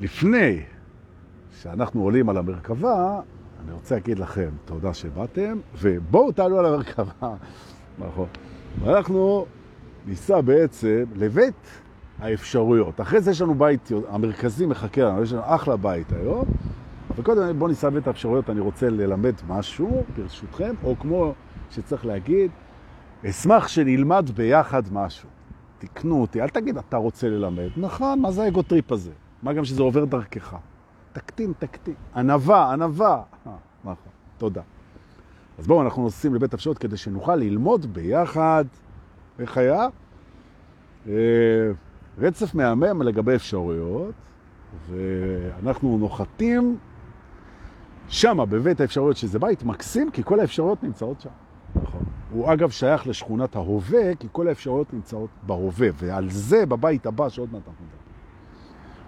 לפני שאנחנו עולים על המרכבה, אני רוצה להגיד לכם תודה שבאתם, ובואו תעלו על המרכבה. נכון. ואנחנו ניסע בעצם לבית האפשרויות. אחרי זה יש לנו בית, המרכזי מחכה לנו, יש לנו אחלה בית היום, וקודם בואו ניסע בבית האפשרויות, אני רוצה ללמד משהו, ברשותכם, או כמו שצריך להגיד, אשמח שנלמד ביחד משהו. תקנו אותי, אל תגיד אתה רוצה ללמד. נכון, מה זה האגוטריפ הזה? מה גם שזה עובר דרכך? תקטין, תקטין. ענבה, ענבה. אה, נכון, תודה. אז בואו, אנחנו נוסעים לבית אפשרות כדי שנוכל ללמוד ביחד, איך היה? אה, רצף מהמם לגבי אפשרויות, ואנחנו נוחתים שמה, בבית האפשרויות, שזה בית מקסים, כי כל האפשרויות נמצאות שם. נכון. הוא אגב שייך לשכונת ההווה, כי כל האפשרויות נמצאות בהווה, ועל זה בבית הבא שעוד מעט אנחנו נדבר.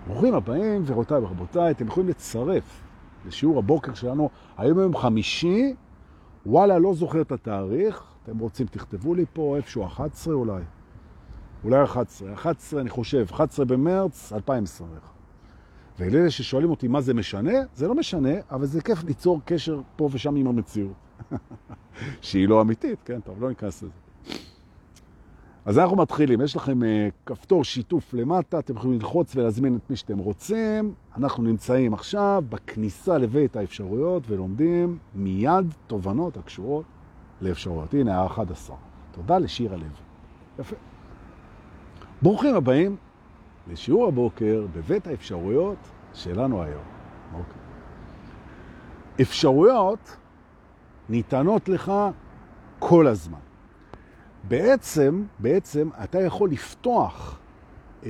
ברוכים הבאים, ורבותיי ורבותיי, אתם יכולים לצרף לשיעור הבוקר שלנו, היום יום חמישי, וואלה, לא זוכר את התאריך, אתם רוצים תכתבו לי פה איפשהו 11 אולי, אולי 11, 11 אני חושב, 11 במרץ 2021. ולאלה ששואלים אותי מה זה משנה, זה לא משנה, אבל זה כיף ליצור קשר פה ושם עם המציאות. שהיא לא אמיתית, כן, טוב, לא ניכנס לזה. אז אנחנו מתחילים, יש לכם uh, כפתור שיתוף למטה, אתם יכולים ללחוץ ולהזמין את מי שאתם רוצים. אנחנו נמצאים עכשיו בכניסה לבית האפשרויות ולומדים מיד תובנות הקשורות לאפשרויות. הנה, ה-11. תודה לשיר הלב. יפה. ברוכים הבאים לשיעור הבוקר בבית האפשרויות שלנו היום. אוקיי. אפשרויות ניתנות לך כל הזמן. בעצם, בעצם אתה יכול לפתוח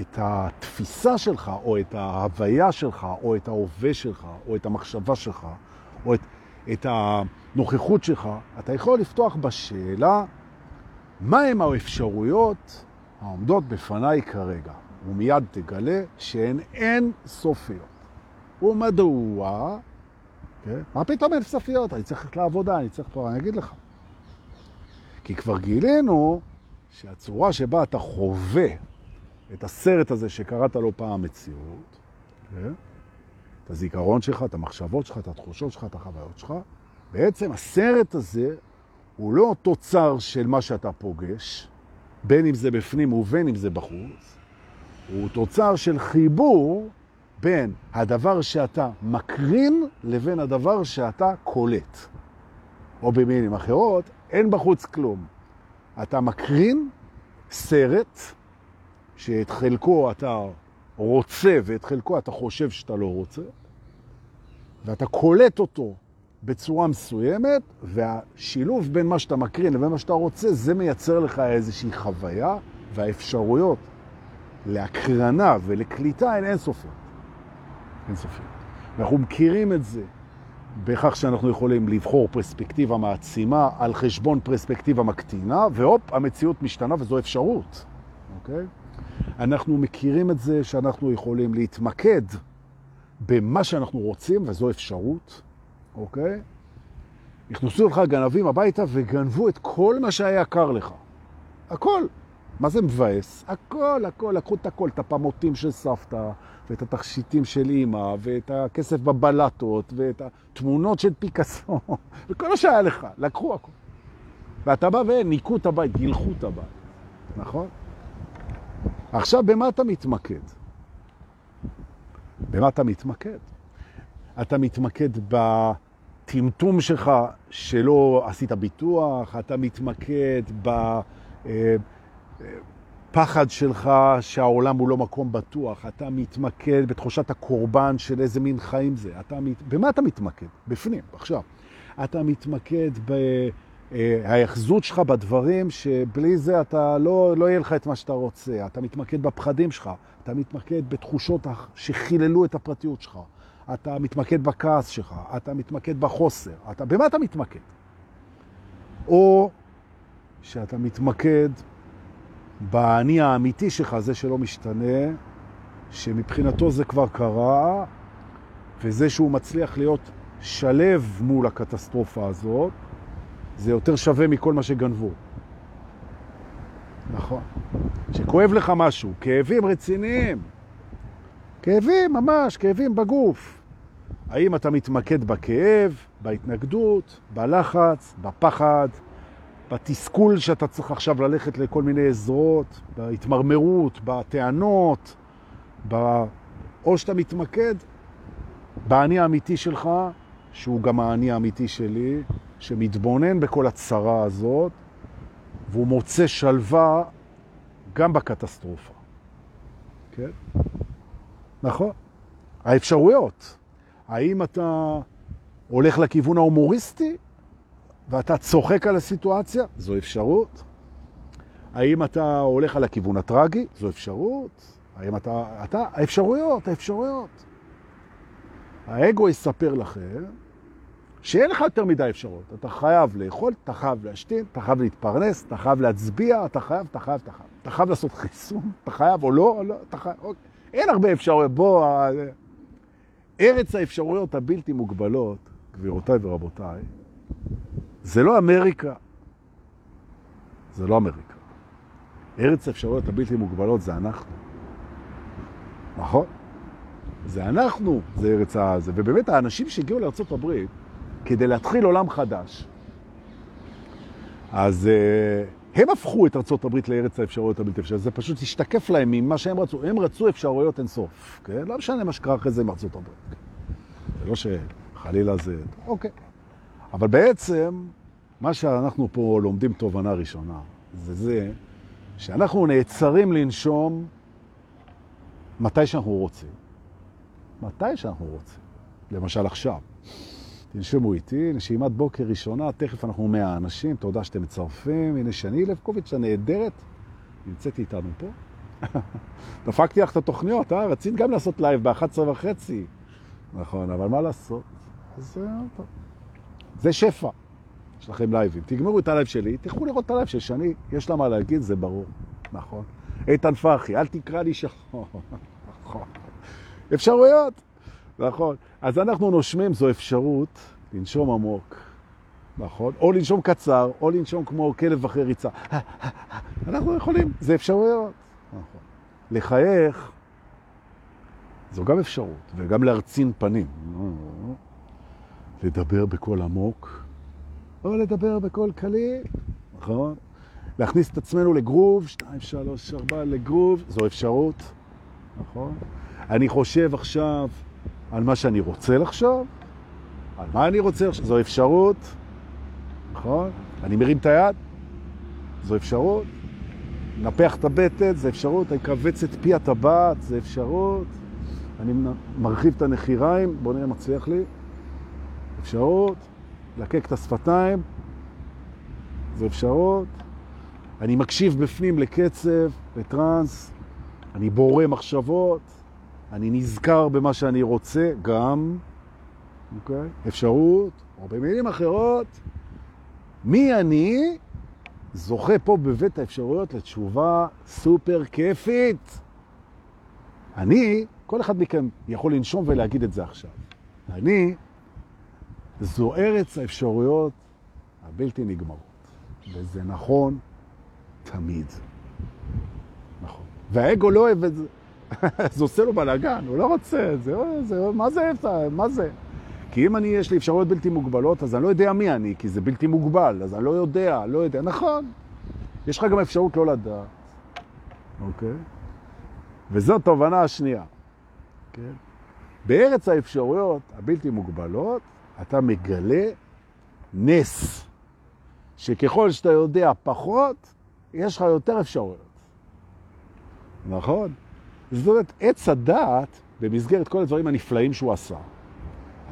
את התפיסה שלך, או את ההוויה שלך, או את ההווה שלך, או את המחשבה שלך, או את, את הנוכחות שלך, אתה יכול לפתוח בשאלה, מהם האפשרויות העומדות בפניי כרגע? ומיד תגלה שהן אין סופיות. ומדוע? כן? מה פתאום אין סופיות? אני צריך לעבודה, אני צריך פה, אני אגיד לך. כי כבר גילינו שהצורה שבה אתה חווה את הסרט הזה שקראת לו פעם מציאות, כן? את הזיכרון שלך, את המחשבות שלך, את התחושות שלך, את החוויות שלך, בעצם הסרט הזה הוא לא תוצר של מה שאתה פוגש, בין אם זה בפנים ובין אם זה בחוץ, הוא תוצר של חיבור בין הדבר שאתה מקרין לבין הדבר שאתה קולט. או במילים אחרות, אין בחוץ כלום. אתה מקרין סרט שאת חלקו אתה רוצה ואת חלקו אתה חושב שאתה לא רוצה, ואתה קולט אותו בצורה מסוימת, והשילוב בין מה שאתה מקרין לבין מה שאתה רוצה, זה מייצר לך איזושהי חוויה, והאפשרויות להקרנה ולקליטה הן אינסופיות. אינסופיות. אנחנו מכירים את זה בכך שאנחנו יכולים לבחור פרספקטיבה מעצימה על חשבון פרספקטיבה מקטינה, והופ, המציאות משתנה וזו אפשרות. אוקיי? אנחנו מכירים את זה שאנחנו יכולים להתמקד במה שאנחנו רוצים, וזו אפשרות. אוקיי? נכנסו לך גנבים הביתה וגנבו את כל מה שהיה יקר לך. הכל. מה זה מבאס? הכל, הכל, לקחו את הכל, את הפמוטים של סבתא, ואת התכשיטים של אימא, ואת הכסף בבלטות, ואת התמונות של פיקאסו, וכל מה שהיה לך, לקחו הכל. ואתה בא וניקו את הבית, גילחו את הבית, נכון? עכשיו, במה אתה מתמקד? במה אתה מתמקד? אתה מתמקד בטמטום שלך שלא עשית ביטוח, אתה מתמקד ב... אה, פחד שלך שהעולם הוא לא מקום בטוח, אתה מתמקד בתחושת הקורבן של איזה מין חיים זה. אתה מת... במה אתה מתמקד? בפנים, עכשיו. אתה מתמקד בהאחזות שלך בדברים שבלי זה אתה לא, לא יהיה לך את מה שאתה רוצה. אתה מתמקד בפחדים שלך, אתה מתמקד בתחושות שחיללו את הפרטיות שלך. אתה מתמקד בכעס שלך, אתה מתמקד בחוסר. אתה... במה אתה מתמקד? או שאתה מתמקד באני האמיתי שלך, זה שלא משתנה, שמבחינתו זה כבר קרה, וזה שהוא מצליח להיות שלב מול הקטסטרופה הזאת, זה יותר שווה מכל מה שגנבו. נכון. שכואב לך משהו, כאבים רציניים, כאבים ממש, כאבים בגוף. האם אתה מתמקד בכאב, בהתנגדות, בלחץ, בפחד, בתסכול שאתה צריך עכשיו ללכת לכל מיני עזרות, בהתמרמרות, בטענות, ב... או שאתה מתמקד באני האמיתי שלך, שהוא גם האני האמיתי שלי, שמתבונן בכל הצרה הזאת, והוא מוצא שלווה גם בקטסטרופה. כן? נכון. האפשרויות. האם אתה הולך לכיוון ההומוריסטי ואתה צוחק על הסיטואציה? זו אפשרות. האם אתה הולך על הכיוון הטרגי? זו אפשרות. האם אתה... אתה... האפשרויות, האפשרויות. האגו יספר לכם שאין לך יותר מדי אפשרות. אתה חייב לאכול, אתה חייב להשתין, אתה חייב להתפרנס, אתה חייב להצביע, אתה חייב, אתה חייב, אתה חייב. אתה חייב לעשות חיסון, אתה חייב או לא, לא, אתה חייב. אוקיי. אין הרבה אפשרויות. בוא, ארץ האפשרויות הבלתי מוגבלות, גבירותיי ורבותיי, זה לא אמריקה. זה לא אמריקה. ארץ האפשרויות הבלתי מוגבלות זה אנחנו. נכון? זה אנחנו, זה ארץ הזה. ובאמת האנשים שהגיעו לארצות הברית כדי להתחיל עולם חדש, אז uh, הם הפכו את ארצות הברית לארץ האפשרויות הבלתי אפשריות. זה פשוט השתקף להם ממה שהם רצו. הם רצו אפשרויות אינסוף, כן? לא משנה מה שקרה אחרי זה עם ארצות הברית. זה לא שחלילה זה... אוקיי. אבל בעצם, מה שאנחנו פה לומדים תובנה ראשונה, זה זה שאנחנו נעצרים לנשום מתי שאנחנו רוצים. מתי שאנחנו רוצים. למשל עכשיו. תנשמו איתי, נשימת בוקר ראשונה, תכף אנחנו 100 אנשים, תודה שאתם מצרפים. הנה שני לבקוביץ' הנהדרת, נמצאת איתנו פה. דפקתי לך את התוכניות, אה? רצית גם לעשות לייב ב-11 וחצי. נכון, אבל מה לעשות? זה, זה שפע. יש לכם לייבים. תגמרו את הלייב שלי, תלכו לראות את הלייב של שני, יש לה מה להגיד, זה ברור. נכון. איתן פחי, אל תקרא לי שחור. נכון. אפשרויות. נכון. אז אנחנו נושמים, זו אפשרות לנשום עמוק. נכון? או לנשום קצר, או לנשום כמו כלב אחרי ריצה. אנחנו יכולים, זה אפשרויות. נכון. לחייך זו גם אפשרות, וגם להרצין פנים. לדבר בקול עמוק, או לדבר בקול קליל, נכון? להכניס את עצמנו לגרוב, 2, 3, 4 לגרוב, זו אפשרות, נכון? אני חושב עכשיו על מה שאני רוצה לחשוב, על מה אני רוצה לחשוב, זו אפשרות, נכון? אני מרים את היד, זו אפשרות. נפח את הבטן, זו אפשרות. אני קבץ את פי הטבעת, זו אפשרות. אני מרחיב את הנחיריים, בוא נראה מצליח לי. אפשרות. לקק את השפתיים, זו אפשרות. אני מקשיב בפנים לקצב, לטרנס. אני בורא מחשבות. אני נזכר במה שאני רוצה, גם, אוקיי? אפשרות, או במילים אחרות, מי אני זוכה פה בבית האפשרויות לתשובה סופר כיפית. אני, כל אחד מכם יכול לנשום ולהגיד את זה עכשיו. אני, זו ארץ האפשרויות הבלתי נגמרות. וזה נכון תמיד. נכון. והאגו לא אוהב את זה. זה עושה לו בלאגן, הוא לא רוצה את זה, זה, מה זה, מה זה? כי אם אני, יש לי אפשרויות בלתי מוגבלות, אז אני לא יודע מי אני, כי זה בלתי מוגבל, אז אני לא יודע, לא יודע. נכון, יש לך גם אפשרות לא לדעת, אוקיי? וזו התובנה השנייה, כן? בארץ האפשרויות הבלתי מוגבלות, אתה מגלה נס, שככל שאתה יודע פחות, יש לך יותר אפשרויות. נכון? זאת אומרת, עץ הדעת, במסגרת כל הדברים הנפלאים שהוא עשה,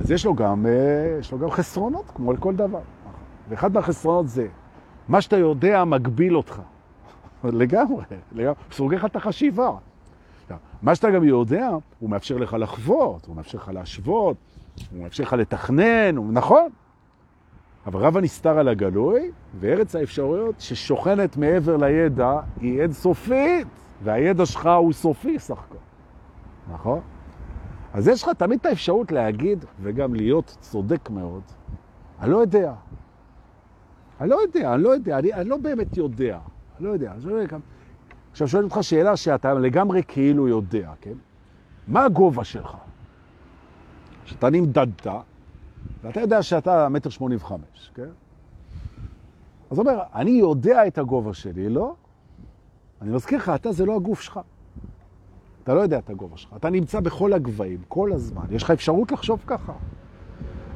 אז יש לו גם, אה, יש לו גם חסרונות, כמו לכל דבר. ואחד מהחסרונות זה, מה שאתה יודע מגביל אותך. לגמרי, לגמרי, סוגר לך את החשיבה. מה שאתה גם יודע, הוא מאפשר לך לחוות, הוא מאפשר לך להשוות, הוא מאפשר לך לתכנן, הוא נכון. אבל רב הנסתר על הגלוי, וארץ האפשרויות ששוכנת מעבר לידע היא אין סופית, והידע שלך הוא סופי סך הכל. נכון? אז יש לך תמיד את האפשרות להגיד, וגם להיות צודק מאוד, אני לא יודע. אני לא יודע, אני לא יודע, אני, אני לא באמת יודע. אני לא יודע. עכשיו שואל אותך שאלה שאתה לגמרי כאילו יודע, כן? מה הגובה שלך? שאתה נמדדת, ואתה יודע שאתה מטר שמונים וחמש, כן? אז אומר, אני יודע את הגובה שלי, לא? אני מזכיר לך, אתה זה לא הגוף שלך. אתה לא יודע את הגובה שלך. אתה נמצא בכל הגבהים, כל הזמן. יש לך אפשרות לחשוב ככה.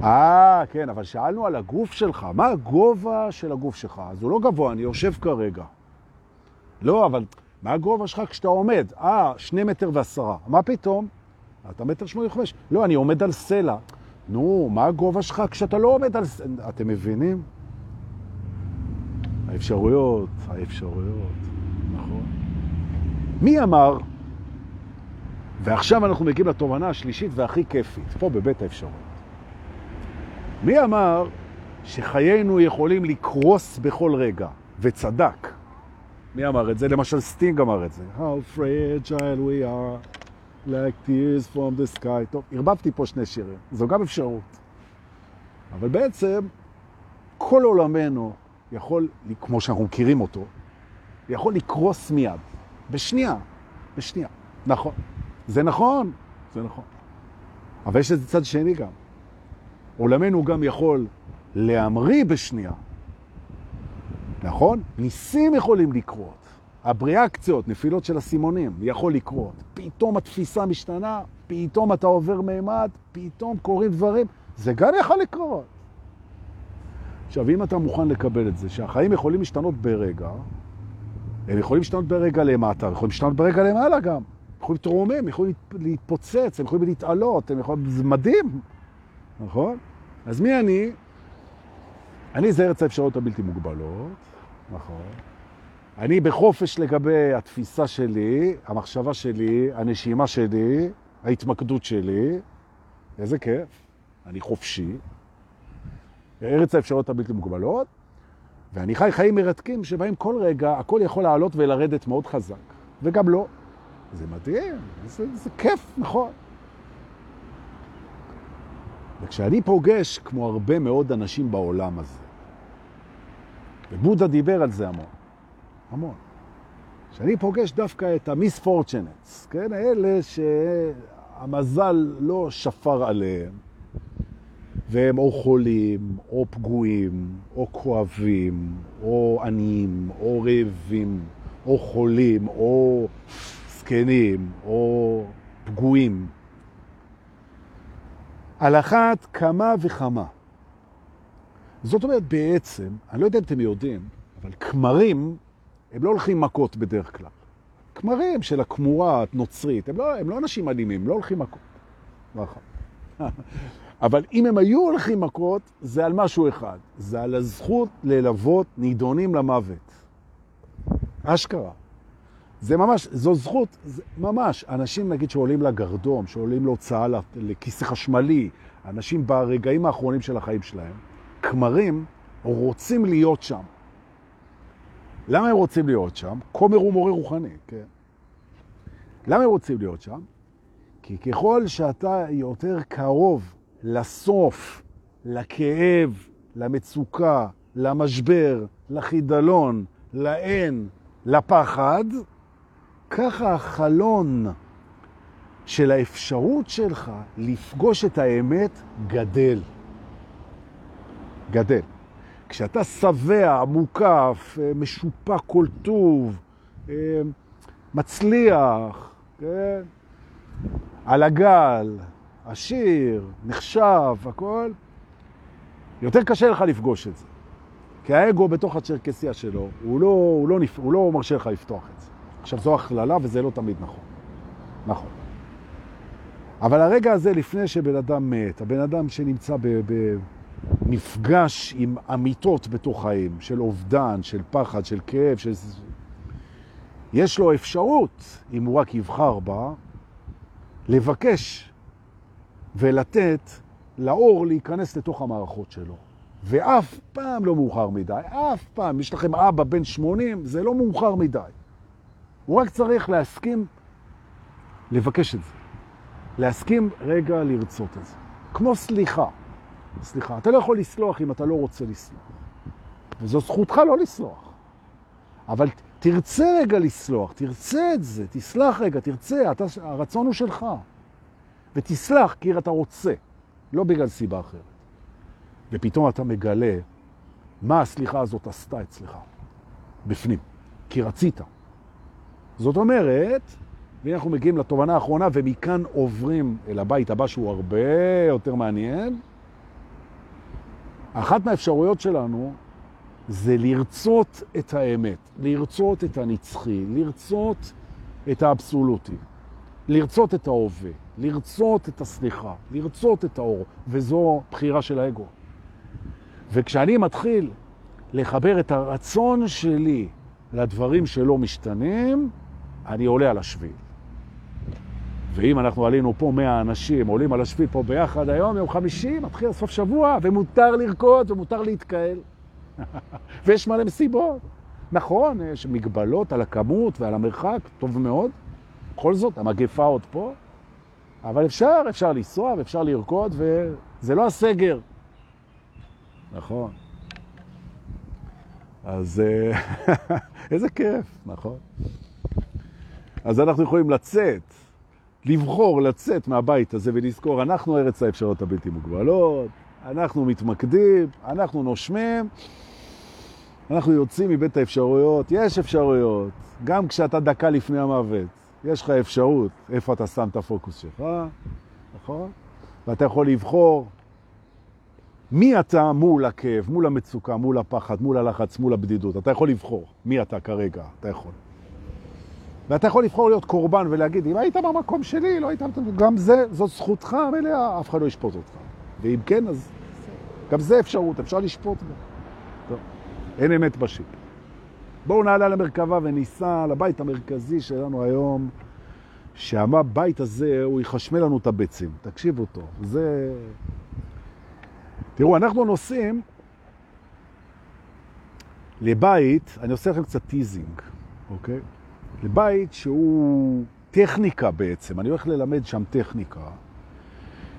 אה, כן, אבל שאלנו על הגוף שלך. מה הגובה של הגוף שלך? אז הוא לא גבוה, אני יושב כרגע. לא, אבל מה הגובה שלך כשאתה עומד? אה, שני מטר ועשרה. מה פתאום? אתה מטר שמונה וחמש. לא, אני עומד על סלע. נו, מה הגובה שלך כשאתה לא עומד על סלע? אתם מבינים? האפשרויות, האפשרויות, נכון. מי אמר, ועכשיו אנחנו מגיעים לתובנה השלישית והכי כיפית, פה בבית האפשרויות. מי אמר שחיינו יכולים לקרוס בכל רגע, וצדק? מי אמר את זה? למשל סטינג אמר את זה. How fragile we are, like tears from the sky. טוב, הרבבתי פה שני שירים, זו גם אפשרות. אבל בעצם כל עולמנו יכול, כמו שאנחנו מכירים אותו, יכול לקרוס מיד, בשנייה, בשנייה. נכון. זה נכון, זה נכון. אבל יש איזה צד שני גם. עולמנו גם יכול להמריא בשנייה. נכון? ניסים יכולים לקרות. הבריאקציות, נפילות של הסימונים, יכול לקרות. פתאום התפיסה משתנה, פתאום אתה עובר מימד, פתאום קורים דברים. זה גם יכול לקרות. עכשיו, אם אתה מוכן לקבל את זה, שהחיים יכולים להשתנות ברגע, הם יכולים להשתנות ברגע למטה, הם יכולים להשתנות ברגע למעלה גם. הם יכולים להתרומם, הם יכולים להתפוצץ, הם יכולים להתעלות, הם יכולים... זה מדהים, נכון? אז מי אני? אני זה ארץ האפשרות הבלתי מוגבלות, נכון. אני בחופש לגבי התפיסה שלי, המחשבה שלי, הנשימה שלי, ההתמקדות שלי. איזה כיף, אני חופשי. ארץ האפשרות הבלתי מוגבלות, ואני חי חיים מרתקים שבהם כל רגע הכל יכול לעלות ולרדת מאוד חזק, וגם לא. זה מדהים, זה, זה כיף, נכון. וכשאני פוגש, כמו הרבה מאוד אנשים בעולם הזה, ובודה דיבר על זה המון, המון, כשאני פוגש דווקא את המיספורצ'נטס, כן, אלה שהמזל לא שפר עליהם, והם או חולים, או פגועים, או כואבים, או עניים, או רעבים, או חולים, או זקנים, או פגועים. על אחת כמה וכמה. זאת אומרת, בעצם, אני לא יודע אם אתם יודעים, אבל כמרים, הם לא הולכים מכות בדרך כלל. כמרים של הכמורה הנוצרית, הם לא, הם לא אנשים אלימים, הם לא הולכים מכות. נכון. אבל אם הם היו הולכים מכות, זה על משהו אחד. זה על הזכות ללוות נידונים למוות. אשכרה. זה ממש, זו זכות, זה ממש. אנשים, נגיד, שעולים לגרדום, שעולים להוצאה לכיסא חשמלי, אנשים ברגעים האחרונים של החיים שלהם, כמרים רוצים להיות שם. למה הם רוצים להיות שם? כומר הוא מורה רוחני, כן. למה הם רוצים להיות שם? כי ככל שאתה יותר קרוב לסוף, לכאב, למצוקה, למשבר, לחידלון, לאין, לפחד, ככה החלון של האפשרות שלך לפגוש את האמת גדל. גדל. כשאתה שבע, מוקף, משופע כל טוב, מצליח, כן? על הגל, עשיר, נחשב, הכל, יותר קשה לך לפגוש את זה. כי האגו בתוך הצ'רקסיה שלו, הוא לא, הוא לא, הוא לא מרשה לך לפתוח את זה. עכשיו, זו הכללה וזה לא תמיד נכון. נכון. אבל הרגע הזה, לפני שבן אדם מת, הבן אדם שנמצא במפגש עם אמיתות בתוך חיים, של אובדן, של פחד, של כאב, של... יש לו אפשרות, אם הוא רק יבחר בה, לבקש ולתת לאור להיכנס לתוך המערכות שלו. ואף פעם לא מאוחר מדי, אף פעם. יש לכם אבא בן 80, זה לא מאוחר מדי. הוא רק צריך להסכים לבקש את זה. להסכים רגע לרצות את זה. כמו סליחה. סליחה, אתה לא יכול לסלוח אם אתה לא רוצה לסלוח. וזו זכותך לא לסלוח. אבל תרצה רגע לסלוח, תרצה את זה, תסלח רגע, תרצה, אתה, הרצון הוא שלך. ותסלח כי אתה רוצה, לא בגלל סיבה אחרת. ופתאום אתה מגלה מה הסליחה הזאת עשתה אצלך, בפנים, כי רצית. זאת אומרת, והנה אנחנו מגיעים לתובנה האחרונה, ומכאן עוברים אל הבית הבא שהוא הרבה יותר מעניין. אחת מהאפשרויות שלנו זה לרצות את האמת, לרצות את הנצחי, לרצות את האבסולוטי, לרצות את ההווה, לרצות את הסליחה, לרצות את האור, וזו בחירה של האגו. וכשאני מתחיל לחבר את הרצון שלי לדברים שלא משתנים, אני עולה על השביל. ואם אנחנו עלינו פה 100 אנשים, עולים על השביל פה ביחד היום, יום חמישי, מתחיל סוף שבוע, ומותר לרקוד ומותר להתקהל. ויש מלא מסיבות. נכון, יש מגבלות על הכמות ועל המרחק, טוב מאוד. בכל זאת, המגפה עוד פה, אבל אפשר, אפשר לנסוע ואפשר לרקוד, וזה לא הסגר. נכון. אז אה, איזה כיף, נכון. אז אנחנו יכולים לצאת, לבחור לצאת מהבית הזה ולזכור, אנחנו ארץ האפשרות הבלתי מוגבלות, אנחנו מתמקדים, אנחנו נושמים, אנחנו יוצאים מבית האפשרויות, יש אפשרויות, גם כשאתה דקה לפני המוות, יש לך אפשרות איפה אתה שם את הפוקוס שלך, נכון? ואתה יכול לבחור מי אתה מול הכאב, מול המצוקה, מול הפחד, מול הלחץ, מול הבדידות. אתה יכול לבחור מי אתה כרגע, אתה יכול. ואתה יכול לבחור להיות קורבן ולהגיד, אם היית במקום שלי, לא היית... גם זה, זאת זכותך המלאה, אף אחד לא ישפוט אותך. ואם כן, אז גם זה אפשרות, אפשר לשפוט גם. טוב, אין אמת בשיט. בואו נעלה למרכבה וניסע לבית המרכזי שלנו היום, שהבית הזה, הוא יחשמל לנו את הביצים. תקשיבו טוב, זה... תראו, אנחנו נוסעים לבית, אני עושה לכם קצת teasing, אוקיי? לבית שהוא טכניקה בעצם, אני הולך ללמד שם טכניקה,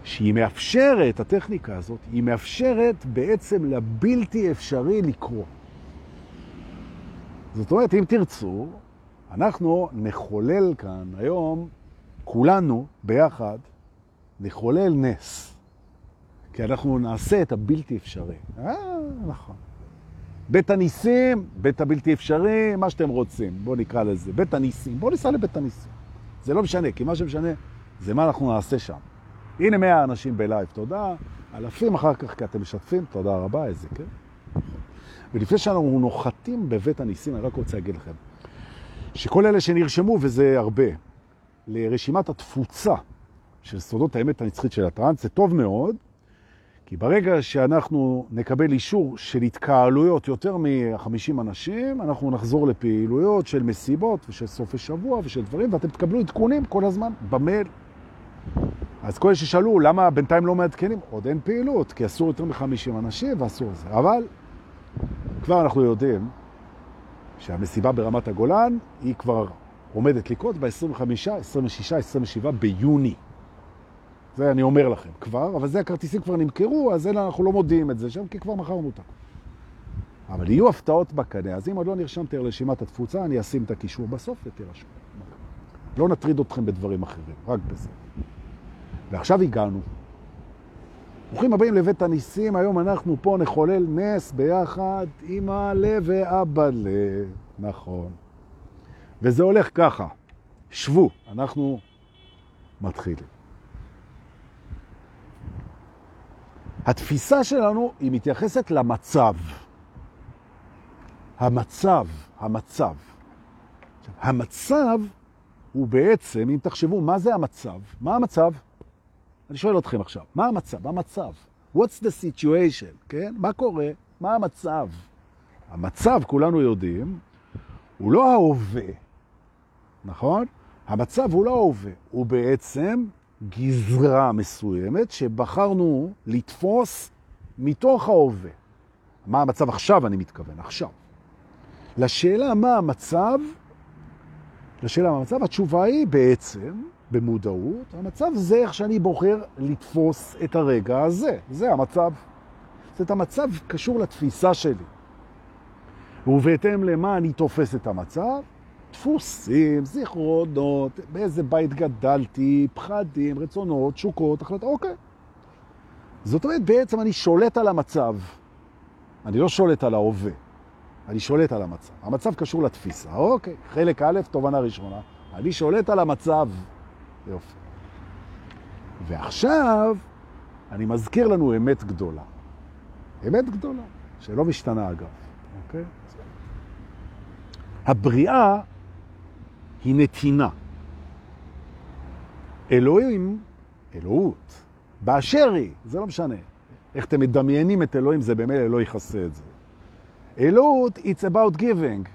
שהיא מאפשרת, הטכניקה הזאת, היא מאפשרת בעצם לבלתי אפשרי לקרוא. זאת אומרת, אם תרצו, אנחנו נחולל כאן היום, כולנו ביחד, נחולל נס. כי אנחנו נעשה את הבלתי אפשרי. אה, נכון. בית הניסים, בית הבלתי אפשרי, מה שאתם רוצים, בואו נקרא לזה. בית הניסים, בואו ניסע לבית הניסים. זה לא משנה, כי מה שמשנה זה מה אנחנו נעשה שם. הנה מאה אנשים בלייב, תודה. אלפים אחר כך, כי אתם משתפים, תודה רבה, איזה כן. ולפני שאנחנו נוחתים בבית הניסים, אני רק רוצה להגיד לכם, שכל אלה שנרשמו, וזה הרבה, לרשימת התפוצה של סודות האמת הנצחית של הטרנס, זה טוב מאוד, כי ברגע שאנחנו נקבל אישור של התקהלויות יותר מ-50 אנשים, אנחנו נחזור לפעילויות של מסיבות ושל סופי שבוע ושל דברים, ואתם תקבלו עדכונים כל הזמן במייל. אז כל ששאלו למה בינתיים לא מעדכנים, עוד אין פעילות, כי אסור יותר מ-50 אנשים ואסור זה. אבל כבר אנחנו יודעים שהמסיבה ברמת הגולן היא כבר עומדת לקרות ב-25, 26, 27 ביוני. זה אני אומר לכם כבר, אבל זה הכרטיסים כבר נמכרו, אז אלה אנחנו לא מודיעים את זה שם, כי כבר מכרנו אותם. אבל יהיו הפתעות בקנה, אז אם עוד לא נרשמתי על רשימת התפוצה, אני אשים את הקישור בסוף ותירשמו. לא נטריד אתכם בדברים אחרים, רק בזה. ועכשיו הגענו. ברוכים הבאים לבית הניסים, היום אנחנו פה נחולל נס ביחד עם הלב ואבא לב, נכון. וזה הולך ככה, שבו, אנחנו מתחילים. התפיסה שלנו היא מתייחסת למצב. המצב, המצב. המצב הוא בעצם, אם תחשבו, מה זה המצב? מה המצב? אני שואל אתכם עכשיו, מה המצב? המצב. What's the situation, כן? מה קורה? מה המצב? המצב, כולנו יודעים, הוא לא ההווה, נכון? המצב הוא לא ההווה, הוא בעצם גזרה מסוימת שבחרנו לתפוס מתוך ההווה. מה המצב עכשיו, אני מתכוון, עכשיו. לשאלה מה המצב, לשאלה מה המצב, התשובה היא בעצם, במודעות, המצב זה איך שאני בוחר לתפוס את הרגע הזה. זה המצב. זאת המצב קשור לתפיסה שלי. ובהתאם למה אני תופס את המצב, דפוסים, זיכרונות, באיזה בית גדלתי, פחדים, רצונות, תשוקות, החלטה, אוקיי. זאת אומרת, בעצם אני שולט על המצב. אני לא שולט על ההווה, אני שולט על המצב. המצב קשור לתפיסה. אוקיי, חלק א', תובנה ראשונה. אני שולט על המצב. יופי. ועכשיו אני מזכיר לנו אמת גדולה. אמת גדולה, שלא משתנה אגב, אוקיי? הבריאה היא נתינה. אלוהים, אלוהות, באשר היא, זה לא משנה. איך אתם מדמיינים את אלוהים, זה במילא לא יכסה את זה. אלוהות, it's about giving.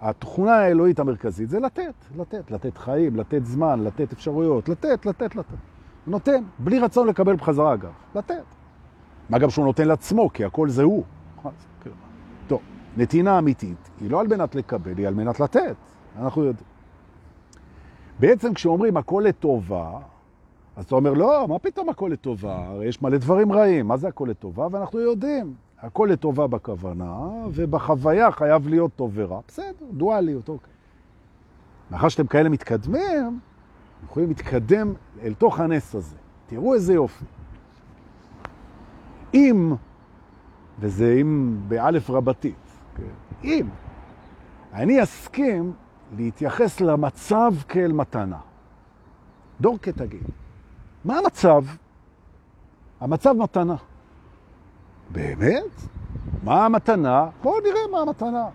התכונה האלוהית המרכזית זה לתת, לתת, לתת חיים, לתת זמן, לתת אפשרויות, לתת, לתת, לתת. נותן, בלי רצון לקבל בחזרה אגב, לתת. מה גם שהוא נותן לעצמו, כי הכל זה הוא. טוב, נתינה אמיתית היא לא על מנת לקבל, היא על מנת לתת. אנחנו יודעים. בעצם כשאומרים הכל לטובה, אז אתה אומר, לא, מה פתאום הכל לטובה? הרי יש מלא דברים רעים, מה זה הכל לטובה? ואנחנו יודעים, הכל לטובה בכוונה, ובחוויה חייב להיות טוב ורע. בסדר, דואליות, אוקיי. מאחר שאתם כאלה מתקדמים, יכולים להתקדם אל תוך הנס הזה. תראו איזה יופי. אם, וזה אם באלף רבתית, כן? אם אני אסכים להתייחס למצב כאל מתנה. דורקה תגיד, מה המצב? המצב מתנה. באמת? מה המתנה? בואו נראה מה המתנה.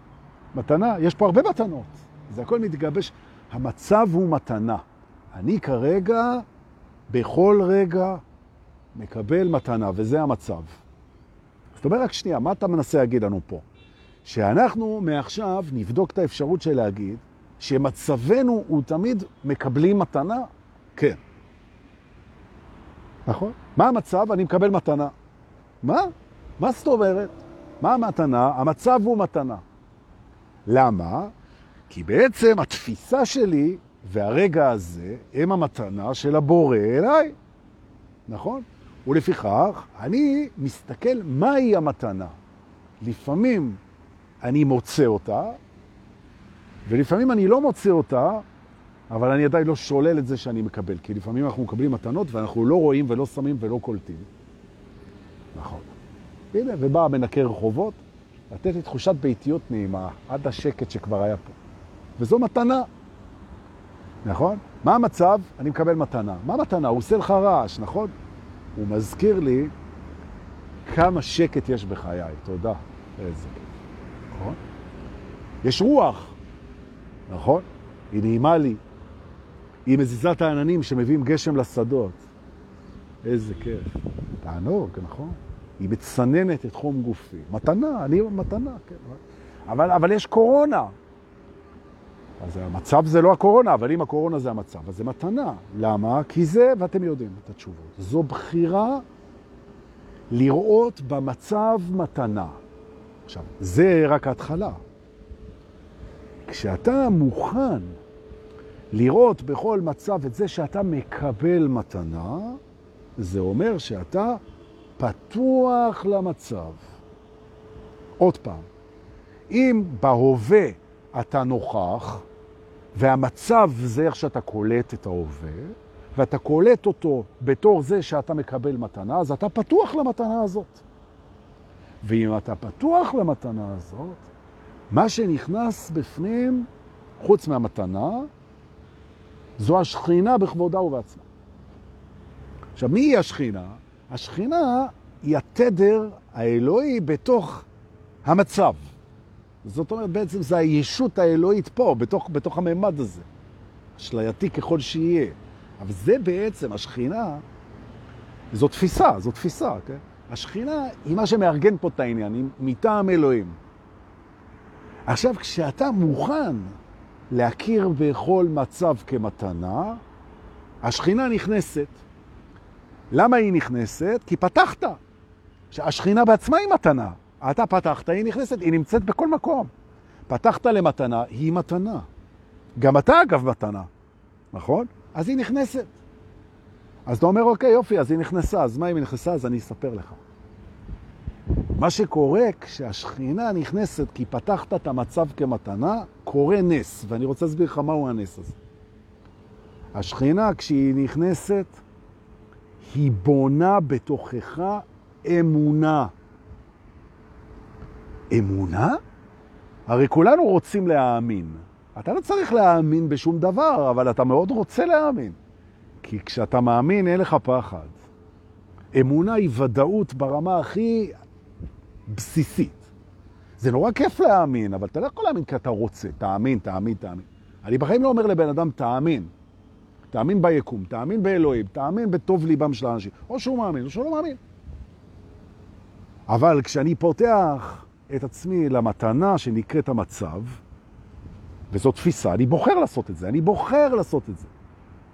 מתנה, יש פה הרבה מתנות. זה הכל מתגבש. המצב הוא מתנה. אני כרגע, בכל רגע, מקבל מתנה, וזה המצב. זאת אומרת, רק שנייה, מה אתה מנסה להגיד לנו פה? שאנחנו מעכשיו נבדוק את האפשרות של להגיד שמצבנו הוא תמיד מקבלים מתנה? כן. נכון? מה המצב? אני מקבל מתנה. מה? מה זאת אומרת? מה המתנה? המצב הוא מתנה. למה? כי בעצם התפיסה שלי והרגע הזה הם המתנה של הבורא אליי, נכון? ולפיכך, אני מסתכל מהי המתנה. לפעמים אני מוצא אותה, ולפעמים אני לא מוצא אותה, אבל אני עדיין לא שולל את זה שאני מקבל, כי לפעמים אנחנו מקבלים מתנות ואנחנו לא רואים ולא שמים ולא קולטים. נכון. הנה, ובא מנקה רחובות, לתת לי תחושת ביתיות נעימה עד השקט שכבר היה פה. וזו מתנה. נכון? מה המצב? אני מקבל מתנה. מה מתנה? הוא עושה לך רעש, נכון? הוא מזכיר לי כמה שקט יש בחיי. תודה. איזה. נכון? יש רוח, נכון? היא נעימה לי. היא מזיזת העננים שמביאים גשם לשדות. איזה כיף. תענוג, נכון? היא מצננת את חום גופי. מתנה, אני מתנה, כן. אבל, אבל יש קורונה. אז המצב זה לא הקורונה, אבל אם הקורונה זה המצב, אז זה מתנה. למה? כי זה, ואתם יודעים את התשובות, זו בחירה לראות במצב מתנה. עכשיו, זה רק ההתחלה. כשאתה מוכן לראות בכל מצב את זה שאתה מקבל מתנה, זה אומר שאתה פתוח למצב. עוד פעם, אם בהווה אתה נוכח, והמצב זה איך שאתה קולט את ההווה, ואתה קולט אותו בתור זה שאתה מקבל מתנה, אז אתה פתוח למתנה הזאת. ואם אתה פתוח למתנה הזאת, מה שנכנס בפנים, חוץ מהמתנה, זו השכינה בכבודה ובעצמה. עכשיו, מי היא השכינה? השכינה היא התדר האלוהי בתוך המצב. זאת אומרת, בעצם זה הישות האלוהית פה, בתוך, בתוך הממד הזה. אשלייתי ככל שיהיה. אבל זה בעצם, השכינה, זו תפיסה, זו תפיסה, כן? השכינה היא מה שמארגן פה את העניין, היא מטעם אלוהים. עכשיו, כשאתה מוכן להכיר בכל מצב כמתנה, השכינה נכנסת. למה היא נכנסת? כי פתחת. השכינה בעצמה היא מתנה. אתה פתחת, היא נכנסת, היא נמצאת בכל מקום. פתחת למתנה, היא מתנה. גם אתה אגב מתנה, נכון? אז היא נכנסת. אז אתה אומר, אוקיי, יופי, אז היא נכנסה, אז מה אם היא נכנסה? אז אני אספר לך. מה שקורה כשהשכינה נכנסת כי פתחת את המצב כמתנה, קורה נס, ואני רוצה להסביר לך מהו הנס הזה. השכינה, כשהיא נכנסת, היא בונה בתוכך אמונה. אמונה? הרי כולנו רוצים להאמין. אתה לא צריך להאמין בשום דבר, אבל אתה מאוד רוצה להאמין. כי כשאתה מאמין, אין לך פחד. אמונה היא ודאות ברמה הכי בסיסית. זה נורא כיף להאמין, אבל אתה לא יכול להאמין כי אתה רוצה. תאמין, תאמין, תאמין. אני בחיים לא אומר לבן אדם, תאמין. תאמין ביקום, תאמין באלוהים, תאמין בטוב ליבם של האנשים. או שהוא מאמין, או שהוא לא מאמין. אבל כשאני פותח את עצמי למתנה שנקראת המצב, וזו תפיסה, אני בוחר לעשות את זה, אני בוחר לעשות את זה.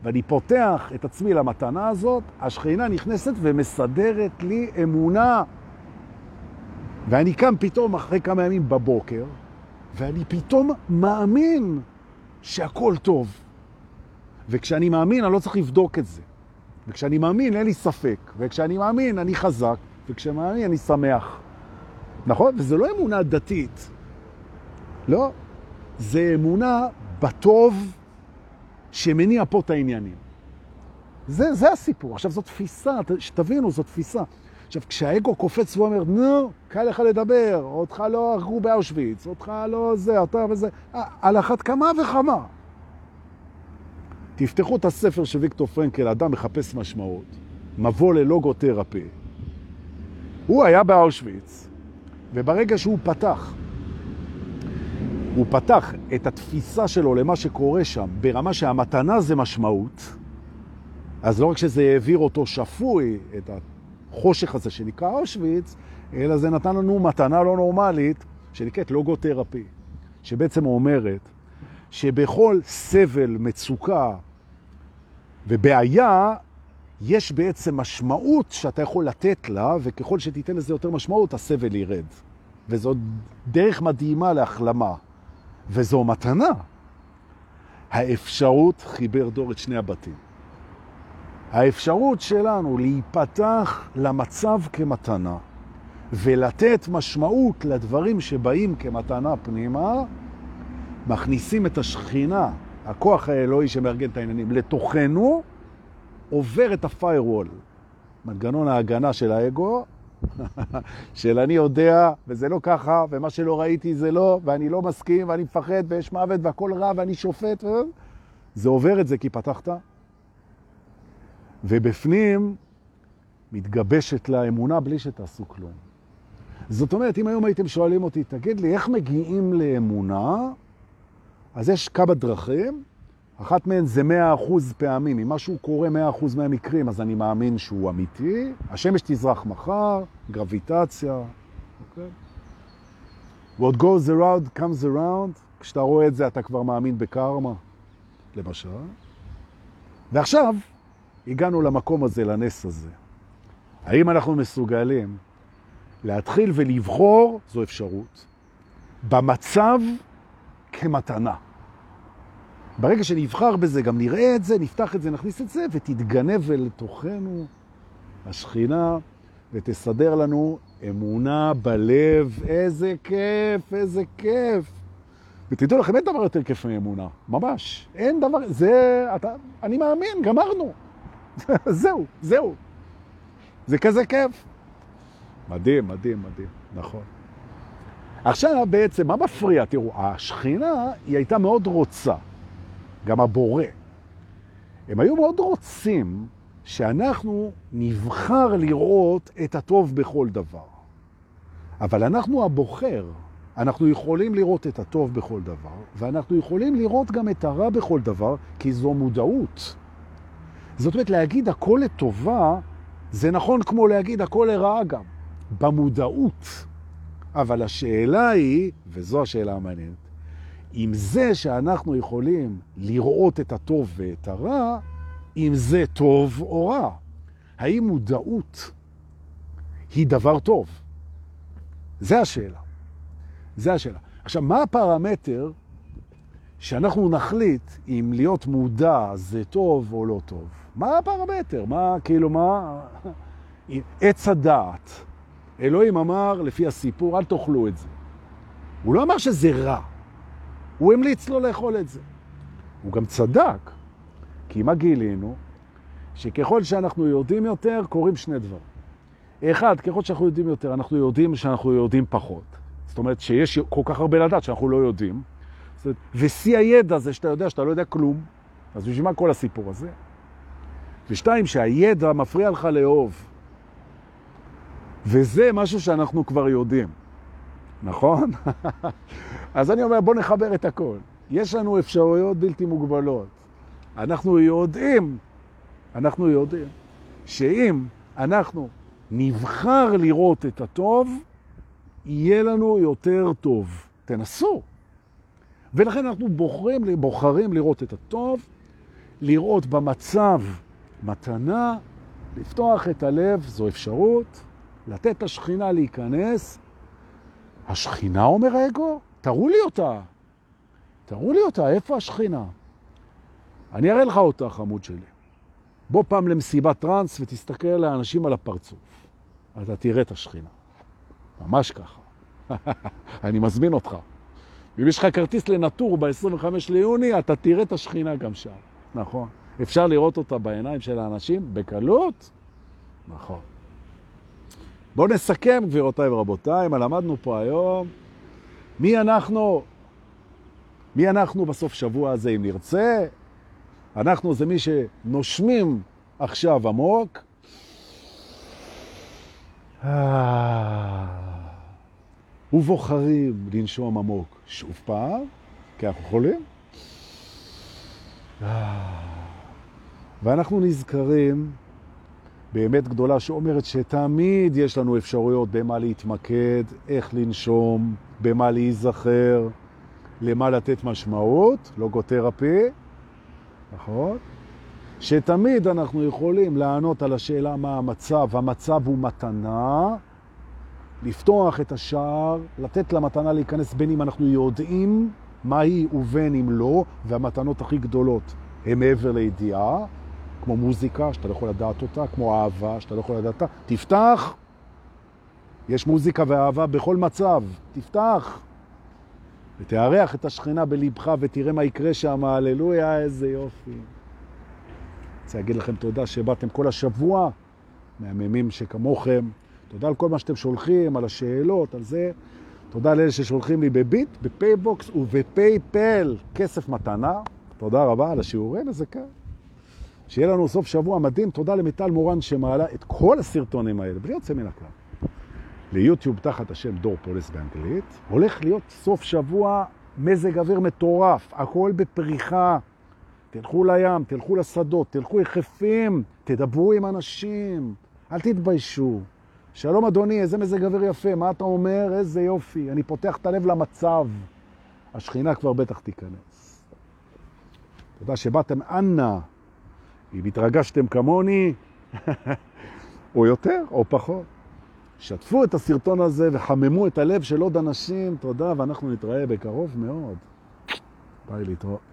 ואני פותח את עצמי למתנה הזאת, השכינה נכנסת ומסדרת לי אמונה. ואני קם פתאום אחרי כמה ימים בבוקר, ואני פתאום מאמין שהכל טוב. וכשאני מאמין, אני לא צריך לבדוק את זה. וכשאני מאמין, אין לי ספק. וכשאני מאמין, אני חזק. וכשאני מאמין, אני שמח. נכון? וזה לא אמונה דתית. לא. זה אמונה בטוב שמניע פה את העניינים. זה, זה הסיפור. עכשיו, זו תפיסה, שתבינו, זו תפיסה. עכשיו, כשהאגו קופץ ואומר, נו, קל לך לדבר, אותך לא הרגו באושוויץ, אותך לא זה, אתה וזה, על אחת כמה וכמה. תפתחו את הספר של ויקטור פרנקל, אדם מחפש משמעות, מבוא ללוגותרפי. הוא היה באושוויץ, וברגע שהוא פתח, הוא פתח את התפיסה שלו למה שקורה שם, ברמה שהמתנה זה משמעות, אז לא רק שזה העביר אותו שפוי, את החושך הזה שנקרא אושוויץ, אלא זה נתן לנו מתנה לא נורמלית, שנקראת לוגותרפי, שבעצם אומרת שבכל סבל, מצוקה ובעיה, יש בעצם משמעות שאתה יכול לתת לה, וככל שתיתן לזה יותר משמעות, הסבל ירד. וזו דרך מדהימה להחלמה, וזו מתנה. האפשרות חיבר דור את שני הבתים. האפשרות שלנו להיפתח למצב כמתנה ולתת משמעות לדברים שבאים כמתנה פנימה, מכניסים את השכינה, הכוח האלוהי שמארגן את העניינים, לתוכנו, עובר את הפיירוול, מנגנון ההגנה של האגו, של אני יודע, וזה לא ככה, ומה שלא ראיתי זה לא, ואני לא מסכים, ואני מפחד, ויש מוות, והכל רע, ואני שופט, ו... זה עובר את זה כי פתחת, ובפנים מתגבשת לה אמונה בלי שתעשו כלום. זאת אומרת, אם היום הייתם שואלים אותי, תגיד לי, איך מגיעים לאמונה? אז יש כמה דרכים. אחת מהן זה 100% פעמים. אם משהו קורה 100% מהמקרים, אז אני מאמין שהוא אמיתי. השמש תזרח מחר, גרביטציה. Okay. אוקיי? What goes around comes around. כשאתה רואה את זה, אתה כבר מאמין בקרמה, למשל. ועכשיו, הגענו למקום הזה, לנס הזה. האם אנחנו מסוגלים להתחיל ולבחור, זו אפשרות, במצב כמתנה. ברגע שנבחר בזה, גם נראה את זה, נפתח את זה, נכניס את זה, ותתגנב אל תוכנו השכינה, ותסדר לנו אמונה בלב. איזה כיף, איזה כיף. ותדעו לכם, אין דבר יותר כיף מאמונה, ממש. אין דבר, זה, אתה, אני מאמין, גמרנו. זהו, זהו. זה כזה כיף. מדהים, מדהים, מדהים, נכון. עכשיו בעצם, מה מפריע? תראו, השכינה היא הייתה מאוד רוצה. גם הבורא. הם היו מאוד רוצים שאנחנו נבחר לראות את הטוב בכל דבר. אבל אנחנו הבוחר, אנחנו יכולים לראות את הטוב בכל דבר, ואנחנו יכולים לראות גם את הרע בכל דבר, כי זו מודעות. זאת אומרת, להגיד הכל לטובה, זה נכון כמו להגיד הכל לרעה גם, במודעות. אבל השאלה היא, וזו השאלה המעניינת, עם זה שאנחנו יכולים לראות את הטוב ואת הרע, אם זה טוב או רע. האם מודעות היא דבר טוב? זה השאלה. זה השאלה. עכשיו, מה הפרמטר שאנחנו נחליט אם להיות מודע זה טוב או לא טוב? מה הפרמטר? מה, כאילו, מה... עץ הדעת. אלוהים אמר, לפי הסיפור, אל תאכלו את זה. הוא לא אמר שזה רע. הוא המליץ לו לאכול את זה. הוא גם צדק, כי מה גילינו? שככל שאנחנו יודעים יותר, קורים שני דברים. אחד, ככל שאנחנו יודעים יותר, אנחנו יודעים שאנחנו יודעים פחות. זאת אומרת שיש כל כך הרבה לדעת שאנחנו לא יודעים. ושיא הידע זה שאתה יודע שאתה לא יודע כלום. אז בשביל מה כל הסיפור הזה? ושתיים, שהידע מפריע לך לאהוב. וזה משהו שאנחנו כבר יודעים, נכון? אז אני אומר, בוא נחבר את הכל. יש לנו אפשרויות בלתי מוגבלות. אנחנו יודעים, אנחנו יודעים, שאם אנחנו נבחר לראות את הטוב, יהיה לנו יותר טוב. תנסו. ולכן אנחנו בוחרים, בוחרים לראות את הטוב, לראות במצב מתנה, לפתוח את הלב, זו אפשרות, לתת לשכינה להיכנס. השכינה, אומר האגו? תראו לי אותה. תראו לי אותה, איפה השכינה? אני אראה לך אותה, חמוד שלי. בוא פעם למסיבת טרנס ותסתכל לאנשים על הפרצוף. אתה תראה את השכינה. ממש ככה. אני מזמין אותך. אם יש לך כרטיס לנטור ב-25 ליוני, אתה תראה את השכינה גם שם. נכון. אפשר לראות אותה בעיניים של האנשים בקלות? נכון. בואו נסכם, גבירותיי ורבותיי, מה למדנו פה היום. מי אנחנו? מי אנחנו בסוף שבוע הזה, אם נרצה? אנחנו זה מי שנושמים עכשיו עמוק. ובוחרים לנשום עמוק שוב פעם, כי אנחנו יכולים. ואנחנו נזכרים באמת גדולה שאומרת שתמיד יש לנו אפשרויות במה להתמקד, איך לנשום, במה להיזכר, למה לתת משמעות, לוגותרפי, נכון? שתמיד אנחנו יכולים לענות על השאלה מה המצב. המצב הוא מתנה, לפתוח את השער, לתת למתנה להיכנס בין אם אנחנו יודעים מה היא ובין אם לא, והמתנות הכי גדולות הן מעבר לידיעה, כמו מוזיקה, שאתה לא יכול לדעת אותה, כמו אהבה, שאתה לא יכול לדעת אותה. תפתח! יש מוזיקה ואהבה בכל מצב. תפתח! ותארח את השכינה בלבך ותראה מה יקרה שם, הללויה, איזה יופי. רוצה להגיד לכם תודה שבאתם כל השבוע, מהממים שכמוכם. תודה על כל מה שאתם שולחים, על השאלות, על זה. תודה לאלה ששולחים לי בביט, בפייבוקס ובפייפל, כסף מתנה. תודה רבה על השיעורים, איזה כאן. שיהיה לנו סוף שבוע מדהים. תודה למיטל מורן שמעלה את כל הסרטונים האלה, בלי יוצא מן הכלל. ליוטיוב תחת השם דור פולס באנגלית. הולך להיות סוף שבוע מזג אוויר מטורף, הכל בפריחה. תלכו לים, תלכו לשדות, תלכו יחפים, תדברו עם אנשים, אל תתביישו. שלום אדוני, איזה מזג אוויר יפה, מה אתה אומר? איזה יופי, אני פותח את הלב למצב. השכינה כבר בטח תיכנס. תודה שבאתם, אנא, אם התרגשתם כמוני, או יותר או פחות. שתפו את הסרטון הזה וחממו את הלב של עוד אנשים, תודה, ואנחנו נתראה בקרוב מאוד. ביי להתראות.